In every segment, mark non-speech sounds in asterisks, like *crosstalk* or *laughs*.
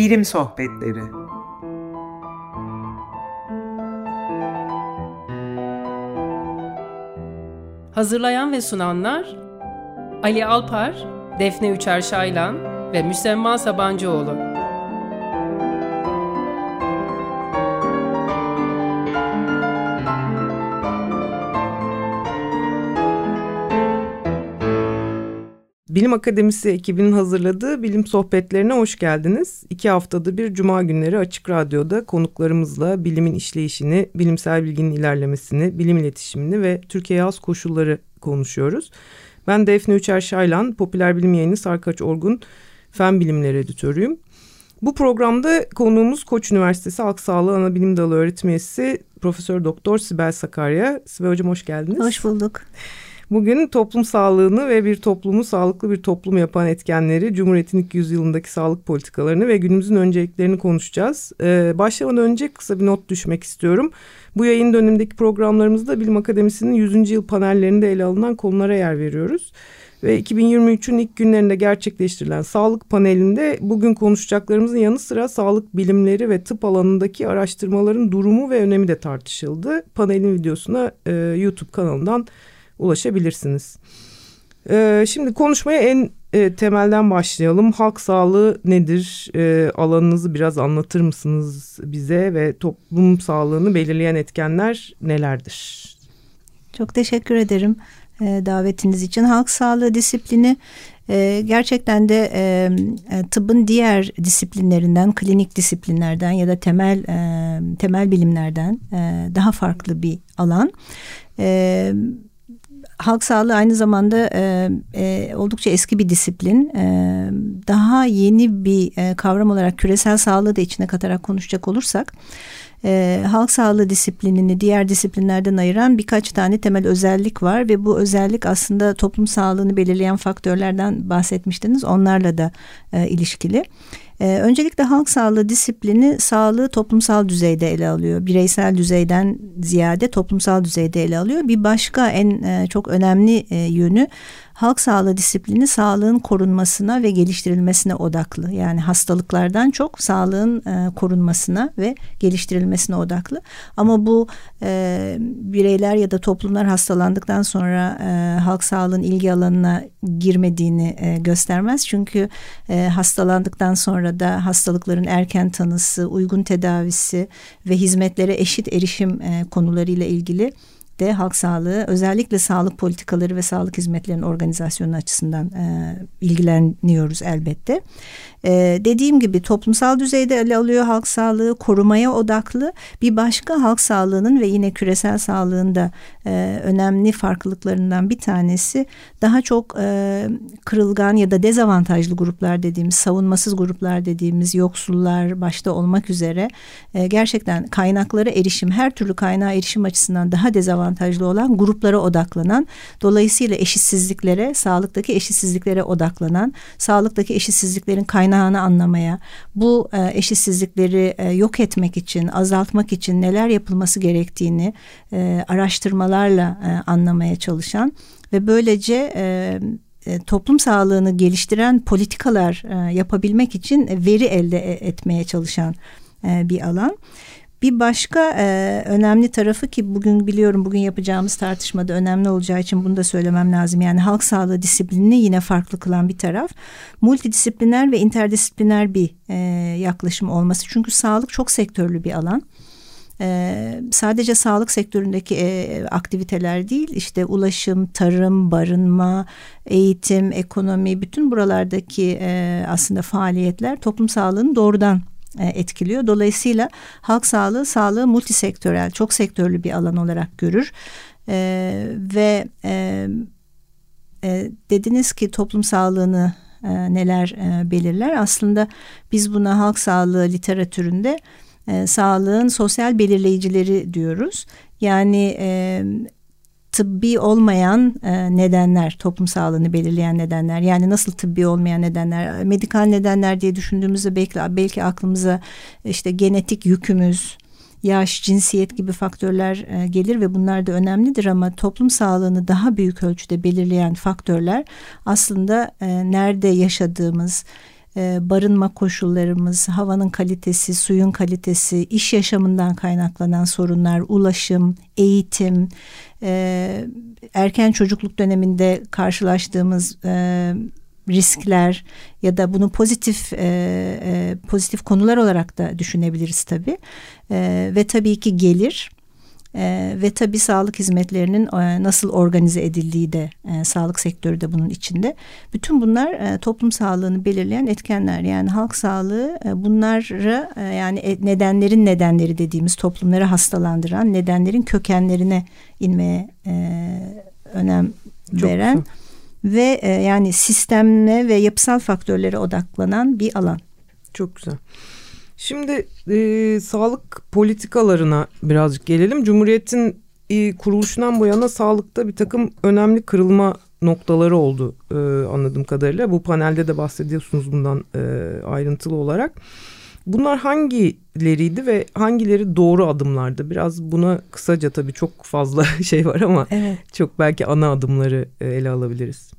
Bilim Sohbetleri Hazırlayan ve sunanlar Ali Alpar, Defne Üçer Şaylan ve Müsemma Sabancıoğlu. Bilim Akademisi ekibinin hazırladığı bilim sohbetlerine hoş geldiniz. İki haftada bir cuma günleri Açık Radyo'da konuklarımızla bilimin işleyişini, bilimsel bilginin ilerlemesini, bilim iletişimini ve Türkiye az koşulları konuşuyoruz. Ben Defne Üçer Şaylan, popüler bilim yayını Sarkaç Orgun, fen bilimleri editörüyüm. Bu programda konuğumuz Koç Üniversitesi Halk Sağlığı Anabilim Dalı öğretim üyesi Profesör Doktor Sibel Sakarya. Sibel Hocam hoş geldiniz. Hoş bulduk. Bugün toplum sağlığını ve bir toplumu sağlıklı bir toplum yapan etkenleri, Cumhuriyet'in ilk yüzyılındaki sağlık politikalarını ve günümüzün önceliklerini konuşacağız. Ee, başlamadan önce kısa bir not düşmek istiyorum. Bu yayın dönemindeki programlarımızda Bilim Akademisi'nin 100. yıl panellerinde ele alınan konulara yer veriyoruz. Ve 2023'ün ilk günlerinde gerçekleştirilen sağlık panelinde bugün konuşacaklarımızın yanı sıra sağlık bilimleri ve tıp alanındaki araştırmaların durumu ve önemi de tartışıldı. Panelin videosuna e, YouTube kanalından ulaşabilirsiniz. Ee, şimdi konuşmaya en e, temelden başlayalım. Halk sağlığı nedir? E, alanınızı biraz anlatır mısınız bize ve toplum sağlığını belirleyen etkenler nelerdir? Çok teşekkür ederim e, davetiniz için. Halk sağlığı disiplini e, gerçekten de e, e tıbbın diğer disiplinlerinden, klinik disiplinlerden ya da temel e, temel bilimlerden e, daha farklı bir alan. E, halk sağlığı aynı zamanda e, e, oldukça eski bir disiplin. E, daha yeni bir e, kavram olarak küresel sağlığı da içine katarak konuşacak olursak e, halk sağlığı disiplinini diğer disiplinlerden ayıran birkaç tane temel özellik var ve bu özellik aslında toplum sağlığını belirleyen faktörlerden bahsetmiştiniz. Onlarla da e, ilişkili. Ee, öncelikle halk sağlığı disiplini sağlığı toplumsal düzeyde ele alıyor. Bireysel düzeyden ziyade toplumsal düzeyde ele alıyor. Bir başka en e, çok önemli e, yönü halk sağlığı disiplini sağlığın korunmasına ve geliştirilmesine odaklı. Yani hastalıklardan çok sağlığın e, korunmasına ve geliştirilmesine odaklı. Ama bu bireyler ya da toplumlar hastalandıktan sonra halk sağlığın ilgi alanına girmediğini göstermez. Çünkü hastalandıktan sonra da hastalıkların erken tanısı, uygun tedavisi ve hizmetlere eşit erişim e, konularıyla ilgili de halk sağlığı özellikle sağlık politikaları ve sağlık hizmetlerinin organizasyonu açısından e, ilgileniyoruz elbette. E, dediğim gibi toplumsal düzeyde ele alıyor halk sağlığı korumaya odaklı bir başka halk sağlığının ve yine küresel sağlığında e, önemli farklılıklarından bir tanesi daha çok e, kırılgan ya da dezavantajlı gruplar dediğimiz savunmasız gruplar dediğimiz yoksullar başta olmak üzere e, gerçekten kaynaklara erişim her türlü kaynağa erişim açısından daha dezavantajlı olan gruplara odaklanan dolayısıyla eşitsizliklere sağlıktaki eşitsizliklere odaklanan sağlıktaki eşitsizliklerin kaynağı kaynağını anlamaya, bu e, eşitsizlikleri e, yok etmek için, azaltmak için neler yapılması gerektiğini e, araştırmalarla anlamaya çalışan ve böylece toplum sağlığını geliştiren politikalar yapabilmek için veri elde etmeye çalışan bir alan. Bir başka e, önemli tarafı ki bugün biliyorum bugün yapacağımız tartışmada önemli olacağı için bunu da söylemem lazım. Yani halk sağlığı disiplinini yine farklı kılan bir taraf multidisipliner ve interdisipliner bir e, yaklaşım olması. Çünkü sağlık çok sektörlü bir alan. Ee, sadece sağlık sektöründeki e, aktiviteler değil işte ulaşım, tarım, barınma, eğitim, ekonomi bütün buralardaki e, aslında faaliyetler toplum sağlığını doğrudan etkiliyor. Dolayısıyla halk sağlığı sağlığı multisektörel, çok sektörlü bir alan olarak görür. E, ve e, e, dediniz ki toplum sağlığını e, neler e, belirler? Aslında biz buna halk sağlığı literatüründe e, sağlığın sosyal belirleyicileri diyoruz. Yani e, tıbbi olmayan e, nedenler, toplum sağlığını belirleyen nedenler. Yani nasıl tıbbi olmayan nedenler, medikal nedenler diye düşündüğümüzde belki belki aklımıza işte genetik yükümüz, yaş, cinsiyet gibi faktörler e, gelir ve bunlar da önemlidir ama toplum sağlığını daha büyük ölçüde belirleyen faktörler aslında e, nerede yaşadığımız, e, barınma koşullarımız, havanın kalitesi, suyun kalitesi, iş yaşamından kaynaklanan sorunlar, ulaşım, eğitim, e, erken çocukluk döneminde karşılaştığımız e, riskler ya da bunu pozitif e, pozitif konular olarak da düşünebiliriz tabii. E, ve tabii ki gelir e, ve tabii sağlık hizmetlerinin e, nasıl organize edildiği de e, sağlık sektörü de bunun içinde. Bütün bunlar e, toplum sağlığını belirleyen etkenler. Yani halk sağlığı e, bunları e, yani nedenlerin nedenleri dediğimiz toplumları hastalandıran nedenlerin kökenlerine inmeye e, önem Çok veren güzel. ve e, yani sistemle ve yapısal faktörlere odaklanan bir alan. Çok güzel. Şimdi e, sağlık politikalarına birazcık gelelim. Cumhuriyet'in e, kuruluşundan bu yana sağlıkta bir takım önemli kırılma noktaları oldu e, anladığım kadarıyla. Bu panelde de bahsediyorsunuz bundan e, ayrıntılı olarak. Bunlar hangileriydi ve hangileri doğru adımlardı? Biraz buna kısaca tabii çok fazla *laughs* şey var ama evet. çok belki ana adımları e, ele alabiliriz.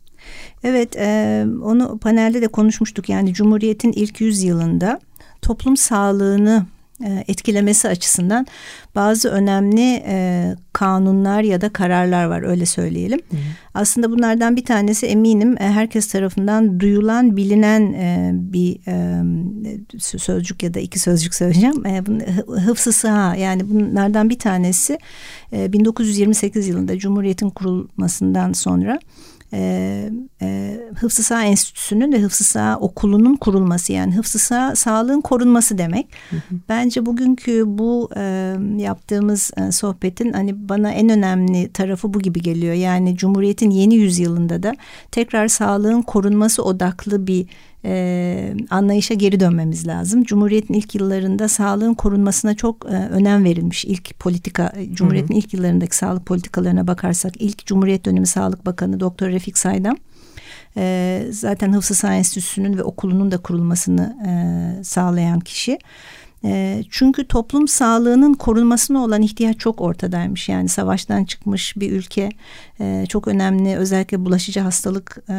Evet, e, onu panelde de konuşmuştuk. Yani Cumhuriyet'in ilk yüzyılında toplum sağlığını e, etkilemesi açısından bazı önemli e, kanunlar ya da kararlar var öyle söyleyelim. Hı. Aslında bunlardan bir tanesi eminim e, herkes tarafından duyulan bilinen e, bir e, sözcük ya da iki sözcük söyleyeceğim. E, hıfzı sıha yani bunlardan bir tanesi e, 1928 yılında Cumhuriyet'in kurulmasından sonra e, e, Hıfzı Sağ Enstitüsü'nün ve Hıfzı Sağ Okulu'nun kurulması yani Hıfzı Sağ sağlığın korunması demek. Hı hı. Bence bugünkü bu e, yaptığımız e, sohbetin hani bana en önemli tarafı bu gibi geliyor. Yani Cumhuriyet'in yeni yüzyılında da tekrar sağlığın korunması odaklı bir e, anlayışa geri dönmemiz lazım. Cumhuriyet'in ilk yıllarında sağlığın korunmasına çok e, önem verilmiş. İlk politika, Cumhuriyet'in ilk yıllarındaki sağlık politikalarına bakarsak ilk Cumhuriyet dönemi Sağlık Bakanı Doktor Refik Saydam e, zaten Hıfzı Sağ Enstitüsü'nün ve okulunun da kurulmasını e, sağlayan kişi. E, çünkü toplum sağlığının korunmasına olan ihtiyaç çok ortadaymış. Yani savaştan çıkmış bir ülke e, çok önemli özellikle bulaşıcı hastalık e,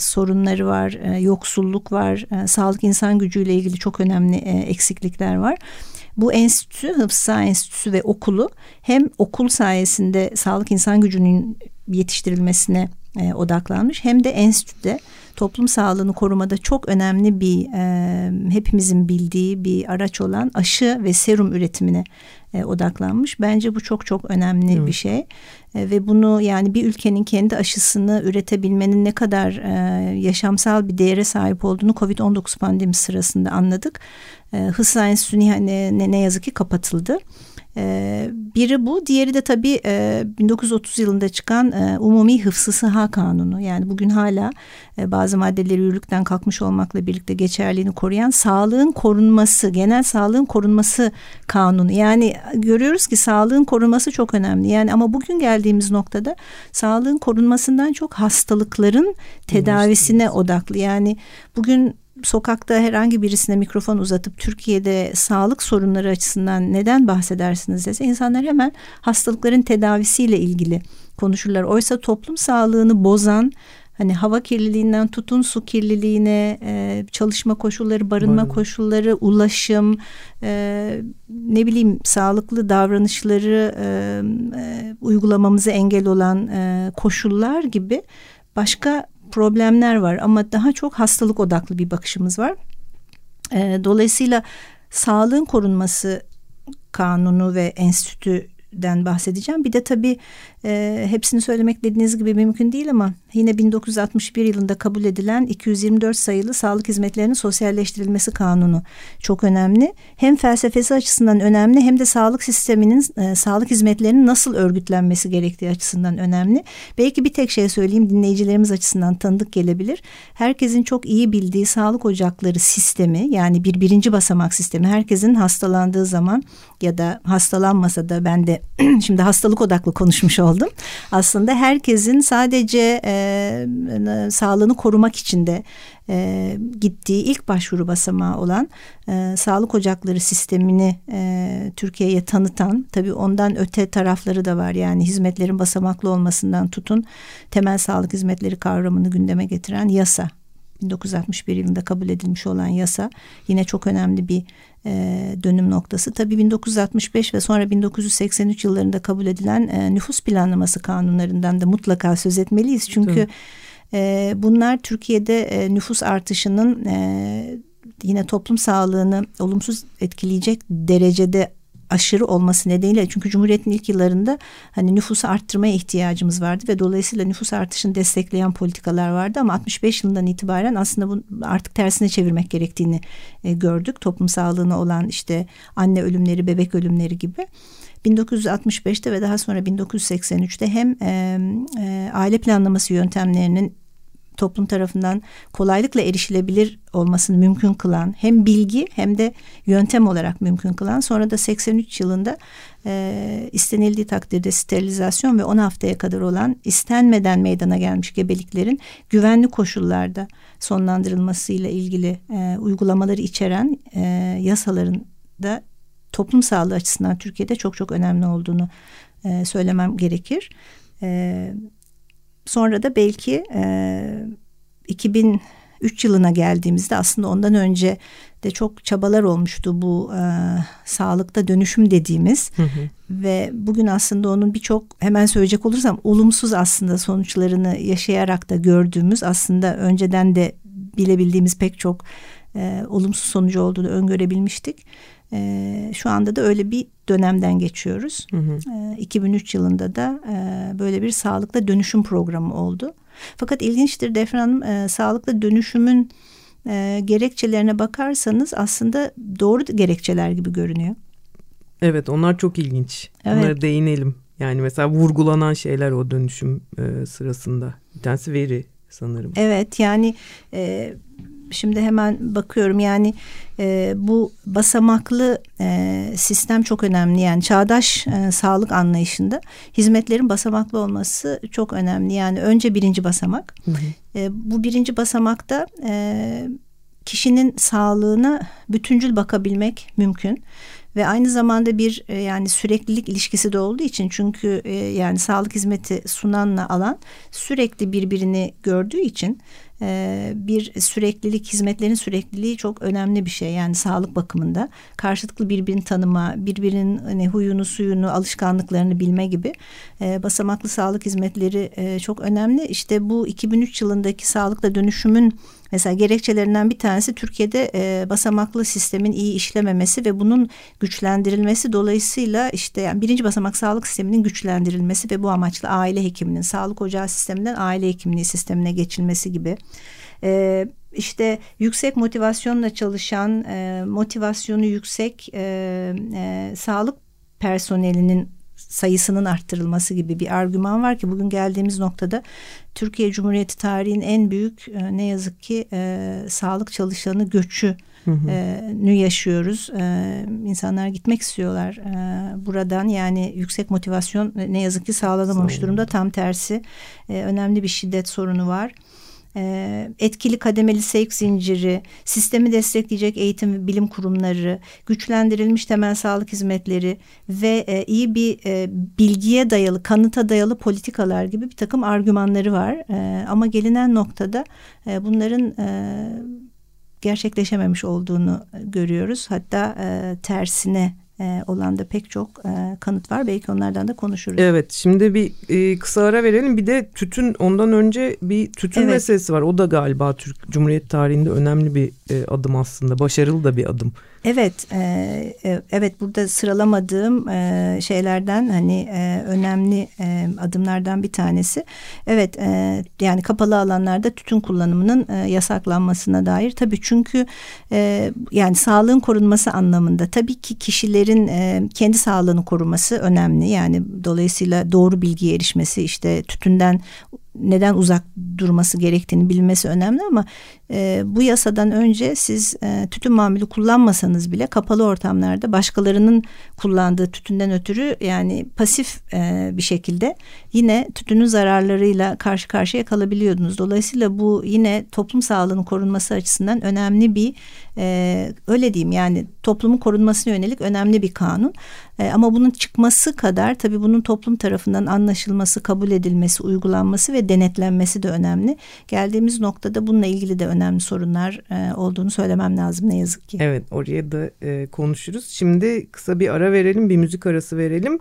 sorunları var, e, yoksulluk var, sağlık insan gücüyle ilgili çok önemli eksiklikler var. Bu enstitü, Hıfzı Enstitüsü ve okulu hem okul sayesinde sağlık insan gücünün yetiştirilmesine odaklanmış hem de enstitüde toplum sağlığını korumada çok önemli bir e, hepimizin bildiği bir araç olan aşı ve serum üretimine e, odaklanmış. Bence bu çok çok önemli evet. bir şey e, ve bunu yani bir ülkenin kendi aşısını üretebilmenin ne kadar e, yaşamsal bir değere sahip olduğunu Covid-19 pandemisi sırasında anladık. E, Hız Enstitüsü ne, ne yazık ki kapatıldı. E, biri bu, diğeri de tabii e, 1930 yılında çıkan e, Umumi Hıfzı Sıha Kanunu. Yani bugün hala e, bazı maddeleri yürürlükten kalkmış olmakla birlikte geçerliğini koruyan sağlığın korunması, genel sağlığın korunması kanunu. Yani görüyoruz ki sağlığın korunması çok önemli. Yani ama bugün geldiğimiz noktada sağlığın korunmasından çok hastalıkların tedavisine odaklı. Yani bugün sokakta herhangi birisine mikrofon uzatıp Türkiye'de sağlık sorunları açısından neden bahsedersiniz dese insanlar hemen hastalıkların tedavisiyle ilgili konuşurlar. Oysa toplum sağlığını bozan hani hava kirliliğinden tutun su kirliliğine e, çalışma koşulları barınma Barın. koşulları ulaşım e, ne bileyim sağlıklı davranışları e, e, uygulamamıza engel olan e, koşullar gibi başka problemler var ama daha çok hastalık odaklı bir bakışımız var. E, dolayısıyla sağlığın korunması kanunu ve enstitüden bahsedeceğim. Bir de tabii e, hepsini söylemek dediğiniz gibi mümkün değil ama yine 1961 yılında kabul edilen 224 sayılı sağlık hizmetlerinin sosyalleştirilmesi kanunu çok önemli. Hem felsefesi açısından önemli hem de sağlık sisteminin e, sağlık hizmetlerinin nasıl örgütlenmesi gerektiği açısından önemli. Belki bir tek şey söyleyeyim dinleyicilerimiz açısından tanıdık gelebilir. Herkesin çok iyi bildiği sağlık ocakları sistemi yani bir birinci basamak sistemi herkesin hastalandığı zaman ya da hastalanmasa da ben de *clears throat* şimdi hastalık odaklı konuşmuş oldum. Aslında herkesin sadece e, sağlığını korumak için de e, gittiği ilk başvuru basamağı olan e, sağlık ocakları sistemini e, Türkiye'ye tanıtan tabii ondan öte tarafları da var yani hizmetlerin basamaklı olmasından tutun temel sağlık hizmetleri kavramını gündeme getiren yasa 1961 yılında kabul edilmiş olan yasa yine çok önemli bir e, dönüm noktası. Tabii 1965 ve sonra 1983 yıllarında kabul edilen e, nüfus planlaması kanunlarından da mutlaka söz etmeliyiz. Çünkü e, bunlar Türkiye'de e, nüfus artışının e, yine toplum sağlığını olumsuz etkileyecek derecede aşırı olması nedeniyle çünkü Cumhuriyet'in ilk yıllarında hani nüfusu arttırmaya ihtiyacımız vardı ve dolayısıyla nüfus artışını destekleyen politikalar vardı ama 65 yılından itibaren aslında bu artık tersine çevirmek gerektiğini e, gördük. Toplum sağlığına olan işte anne ölümleri, bebek ölümleri gibi. 1965'te ve daha sonra 1983'te hem e, e, aile planlaması yöntemlerinin toplum tarafından kolaylıkla erişilebilir olmasını mümkün kılan hem bilgi hem de yöntem olarak mümkün kılan sonra da 83 yılında e, istenildiği takdirde sterilizasyon ve 10 haftaya kadar olan istenmeden meydana gelmiş gebeliklerin güvenli koşullarda sonlandırılmasıyla ilgili e, uygulamaları içeren e, yasaların da toplum sağlığı açısından Türkiye'de çok çok önemli olduğunu e, söylemem gerekir. E, Sonra da belki e, 2003 yılına geldiğimizde aslında ondan önce de çok çabalar olmuştu bu e, sağlıkta dönüşüm dediğimiz hı hı. ve bugün aslında onun birçok hemen söyleyecek olursam olumsuz aslında sonuçlarını yaşayarak da gördüğümüz aslında önceden de bilebildiğimiz pek çok e, olumsuz sonucu olduğunu öngörebilmiştik. E, şu anda da öyle bir dönemden geçiyoruz. Hı hı. E, 2003 yılında da e, böyle bir sağlıklı dönüşüm programı oldu. Fakat ilginçtir Defne Hanım e, sağlıklı dönüşümün e, gerekçelerine bakarsanız aslında doğru gerekçeler gibi görünüyor. Evet onlar çok ilginç. Evet. Onlara değinelim. Yani mesela vurgulanan şeyler o dönüşüm e, sırasında. Bir tanesi veri sanırım. Evet yani e, Şimdi hemen bakıyorum yani e, bu basamaklı e, sistem çok önemli. Yani çağdaş e, sağlık anlayışında hizmetlerin basamaklı olması çok önemli. Yani önce birinci basamak. Hı hı. E, bu birinci basamakta e, kişinin sağlığına bütüncül bakabilmek mümkün ve aynı zamanda bir e, yani süreklilik ilişkisi de olduğu için çünkü e, yani sağlık hizmeti sunanla alan sürekli birbirini gördüğü için e, bir süreklilik hizmetlerin sürekliliği çok önemli bir şey yani sağlık bakımında. Karşılıklı birbirini tanıma birbirinin hani huyunu suyunu alışkanlıklarını bilme gibi e, basamaklı sağlık hizmetleri e, çok önemli. İşte bu 2003 yılındaki sağlıkla dönüşümün Mesela gerekçelerinden bir tanesi Türkiye'de e, basamaklı sistemin iyi işlememesi ve bunun güçlendirilmesi dolayısıyla işte yani birinci basamak sağlık sisteminin güçlendirilmesi ve bu amaçla aile hekiminin sağlık ocağı sisteminden aile hekimliği sistemine geçilmesi gibi. E, işte yüksek motivasyonla çalışan, e, motivasyonu yüksek e, e, sağlık personelinin sayısının arttırılması gibi bir argüman var ki bugün geldiğimiz noktada Türkiye Cumhuriyeti tarihin en büyük e, ne yazık ki e, sağlık çalışanı göçü e, nü yaşıyoruz. E, insanlar gitmek istiyorlar e, buradan. Yani yüksek motivasyon ne yazık ki sağlanamamış. durumda. Tam tersi e, önemli bir şiddet sorunu var etkili kademeli sevk zinciri, sistemi destekleyecek eğitim ve bilim kurumları, güçlendirilmiş temel sağlık hizmetleri ve e, iyi bir e, bilgiye dayalı, kanıta dayalı politikalar gibi bir takım argümanları var. E, ama gelinen noktada e, bunların gerçekleşememiş olduğunu görüyoruz. Hatta tersine e, olan da pek çok e, kanıt var. Belki onlardan da konuşuruz. Evet şimdi bir e, kısa ara verelim. Bir de tütün ondan önce bir tütün evet. meselesi var. O da galiba Türk Cumhuriyet tarihinde önemli bir e, adım aslında. Başarılı da bir adım. Evet, e, evet burada sıralamadığım e, şeylerden hani e, önemli e, adımlardan bir tanesi. Evet, e, yani kapalı alanlarda tütün kullanımının e, yasaklanmasına dair tabii çünkü e, yani sağlığın korunması anlamında tabii ki kişilerin e, kendi sağlığını koruması önemli. Yani dolayısıyla doğru bilgiye erişmesi işte tütünden neden uzak durması gerektiğini bilmesi önemli ama e, bu yasadan önce siz e, tütün mamülü kullanmasanız bile kapalı ortamlarda başkalarının kullandığı tütünden ötürü yani pasif e, bir şekilde yine tütünün zararlarıyla karşı karşıya kalabiliyordunuz. Dolayısıyla bu yine toplum sağlığının korunması açısından önemli bir e, öyle diyeyim yani toplumun korunmasına yönelik önemli bir kanun. E, ama bunun çıkması kadar tabii bunun toplum tarafından anlaşılması, kabul edilmesi, uygulanması ve denetlenmesi de önemli. Geldiğimiz noktada bununla ilgili de önemli sorunlar e, olduğunu söylemem lazım ne yazık ki. Evet oraya da e, konuşuruz. Şimdi kısa bir ara verelim, bir müzik arası verelim.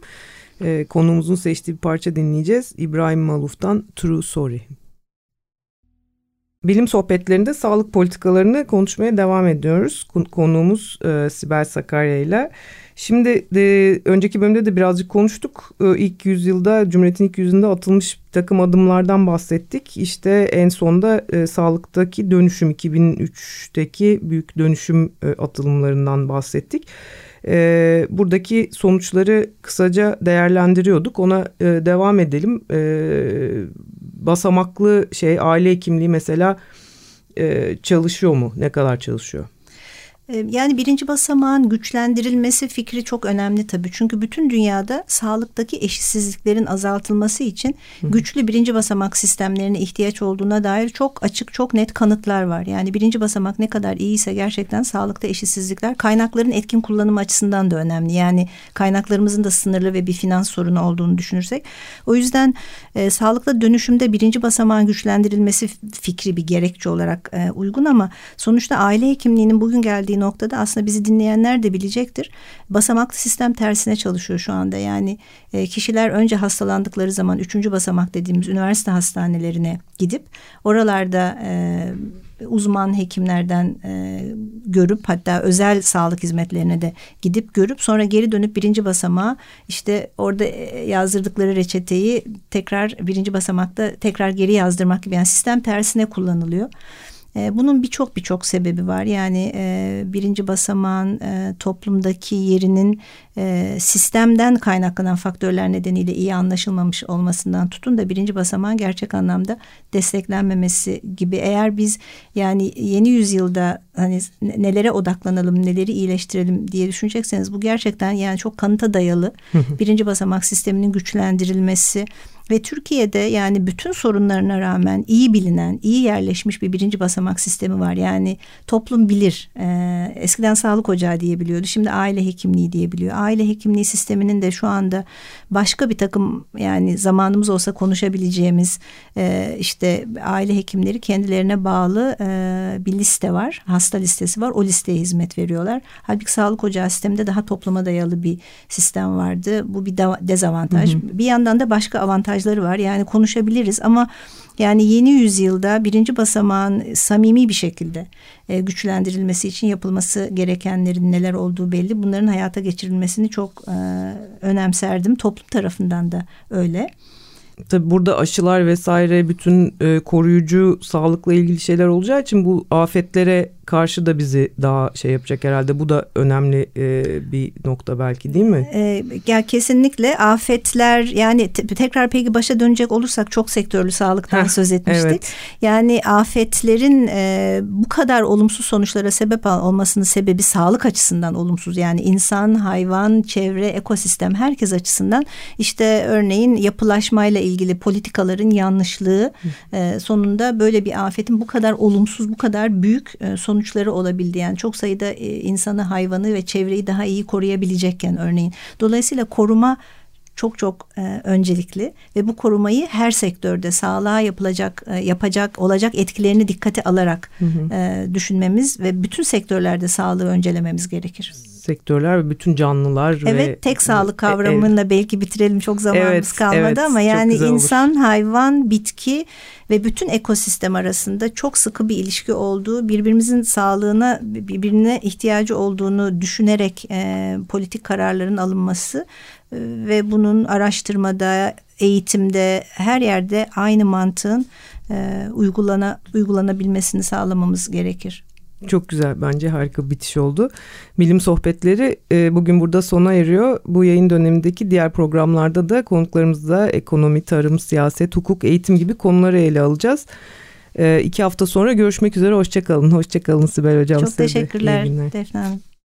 E, konuğumuzun seçtiği bir parça dinleyeceğiz. İbrahim Maluf'tan True Sorry. Bilim sohbetlerinde sağlık politikalarını konuşmaya devam ediyoruz. Konuğumuz e, Sibel Sakarya ile. Şimdi de, önceki bölümde de birazcık konuştuk. E, ilk yüzyılda, Cumhuriyet'in ilk yüzyılında atılmış bir takım adımlardan bahsettik. İşte en sonda e, sağlıktaki dönüşüm, 2003'teki büyük dönüşüm e, atılımlarından bahsettik e, buradaki sonuçları kısaca değerlendiriyorduk. Ona e, devam edelim. E, basamaklı şey aile hekimliği mesela e, çalışıyor mu? Ne kadar çalışıyor? Ee, yani birinci basamağın güçlendirilmesi fikri çok önemli tabii. Çünkü bütün dünyada sağlıktaki eşitsizliklerin azaltılması için güçlü birinci basamak sistemlerine ihtiyaç olduğuna dair çok açık, çok net kanıtlar var. Yani birinci basamak ne kadar iyiyse gerçekten sağlıkta eşitsizlikler kaynakların etkin kullanımı açısından da önemli. Yani kaynaklarımızın da sınırlı ve bir finans sorunu olduğunu düşünürsek. O yüzden e, sağlıkta dönüşümde birinci basamağın güçlendirilmesi fikri bir gerekçe olarak e, uygun ama sonuçta aile hekimliğinin bugün geldiği noktada aslında bizi dinleyenler de bilecektir. Basamaklı sistem tersine çalışıyor şu anda. Yani e, kişiler önce hastalandıkları zaman üçüncü basamak dediğimiz üniversite hastanelerine gidip oralarda e, uzman hekimlerden e, görüp hatta özel sağlık hizmetlerine de gidip görüp sonra geri dönüp birinci basamağa işte orada e, yazdırdıkları reçeteyi tekrar birinci basamakta tekrar geri yazdırmak gibi yani sistem tersine kullanılıyor. E, bunun birçok birçok sebebi var. Yani e, birinci basamağın e, toplumdaki yerinin sistemden kaynaklanan faktörler nedeniyle iyi anlaşılmamış olmasından tutun da birinci basamağın gerçek anlamda desteklenmemesi gibi. Eğer biz yani yeni yüzyılda hani nelere odaklanalım, neleri iyileştirelim diye düşünecekseniz bu gerçekten yani çok kanıta dayalı birinci basamak sisteminin güçlendirilmesi ve Türkiye'de yani bütün sorunlarına rağmen iyi bilinen, iyi yerleşmiş bir birinci basamak sistemi var. Yani toplum bilir. Ee, eskiden sağlık ocağı diyebiliyordu. Şimdi aile hekimliği diyebiliyor. Aile hekimliği sisteminin de şu anda başka bir takım yani zamanımız olsa konuşabileceğimiz e, işte aile hekimleri kendilerine bağlı e, bir liste var. Hasta listesi var. O listeye hizmet veriyorlar. Halbuki sağlık ocağı sisteminde daha topluma dayalı bir sistem vardı. Bu bir dezavantaj. Hı hı. Bir yandan da başka avantaj avantajları var. Yani konuşabiliriz ama yani yeni yüzyılda birinci basamağın samimi bir şekilde e, güçlendirilmesi için yapılması gerekenlerin neler olduğu belli. Bunların hayata geçirilmesini çok e, önemserdim. Toplum tarafından da öyle. Tabii burada aşılar vesaire bütün e, koruyucu sağlıkla ilgili şeyler olacağı için bu afetlere karşı da bizi daha şey yapacak herhalde. Bu da önemli e, bir nokta belki değil mi? E, ya kesinlikle afetler yani te tekrar peki başa dönecek olursak çok sektörlü sağlıktan Heh, söz etmiştik. Evet. Yani afetlerin e, bu kadar olumsuz sonuçlara sebep olmasının sebebi sağlık açısından olumsuz. Yani insan, hayvan, çevre, ekosistem herkes açısından işte örneğin yapılaşmayla ilgili politikaların yanlışlığı e, sonunda böyle bir afetin bu kadar olumsuz, bu kadar büyük e, sonuç sonuçları olabildi. Yani çok sayıda e, insanı, hayvanı ve çevreyi daha iyi koruyabilecekken örneğin. Dolayısıyla koruma çok çok e, öncelikli ve bu korumayı her sektörde sağlığa yapılacak e, yapacak olacak etkilerini dikkate alarak hı hı. E, düşünmemiz ve bütün sektörlerde sağlığı öncelememiz gerekir sektörler ve bütün canlılar evet, ve tek sağlık kavramıyla evet. belki bitirelim çok zamanımız evet, kalmadı evet, ama yani insan, olur. hayvan, bitki ve bütün ekosistem arasında çok sıkı bir ilişki olduğu, birbirimizin sağlığına birbirine ihtiyacı olduğunu düşünerek e, politik kararların alınması e, ve bunun araştırmada, eğitimde her yerde aynı mantığın e, uygulana uygulanabilmesini sağlamamız gerekir. Çok güzel bence harika bitiş oldu. Bilim sohbetleri e, bugün burada sona eriyor. Bu yayın dönemindeki diğer programlarda da konuklarımızla ekonomi, tarım, siyaset, hukuk, eğitim gibi konuları ele alacağız. E, iki hafta sonra görüşmek üzere. Hoşçakalın. Hoşçakalın Sibel Hocam. Çok teşekkürler Defne Hanım.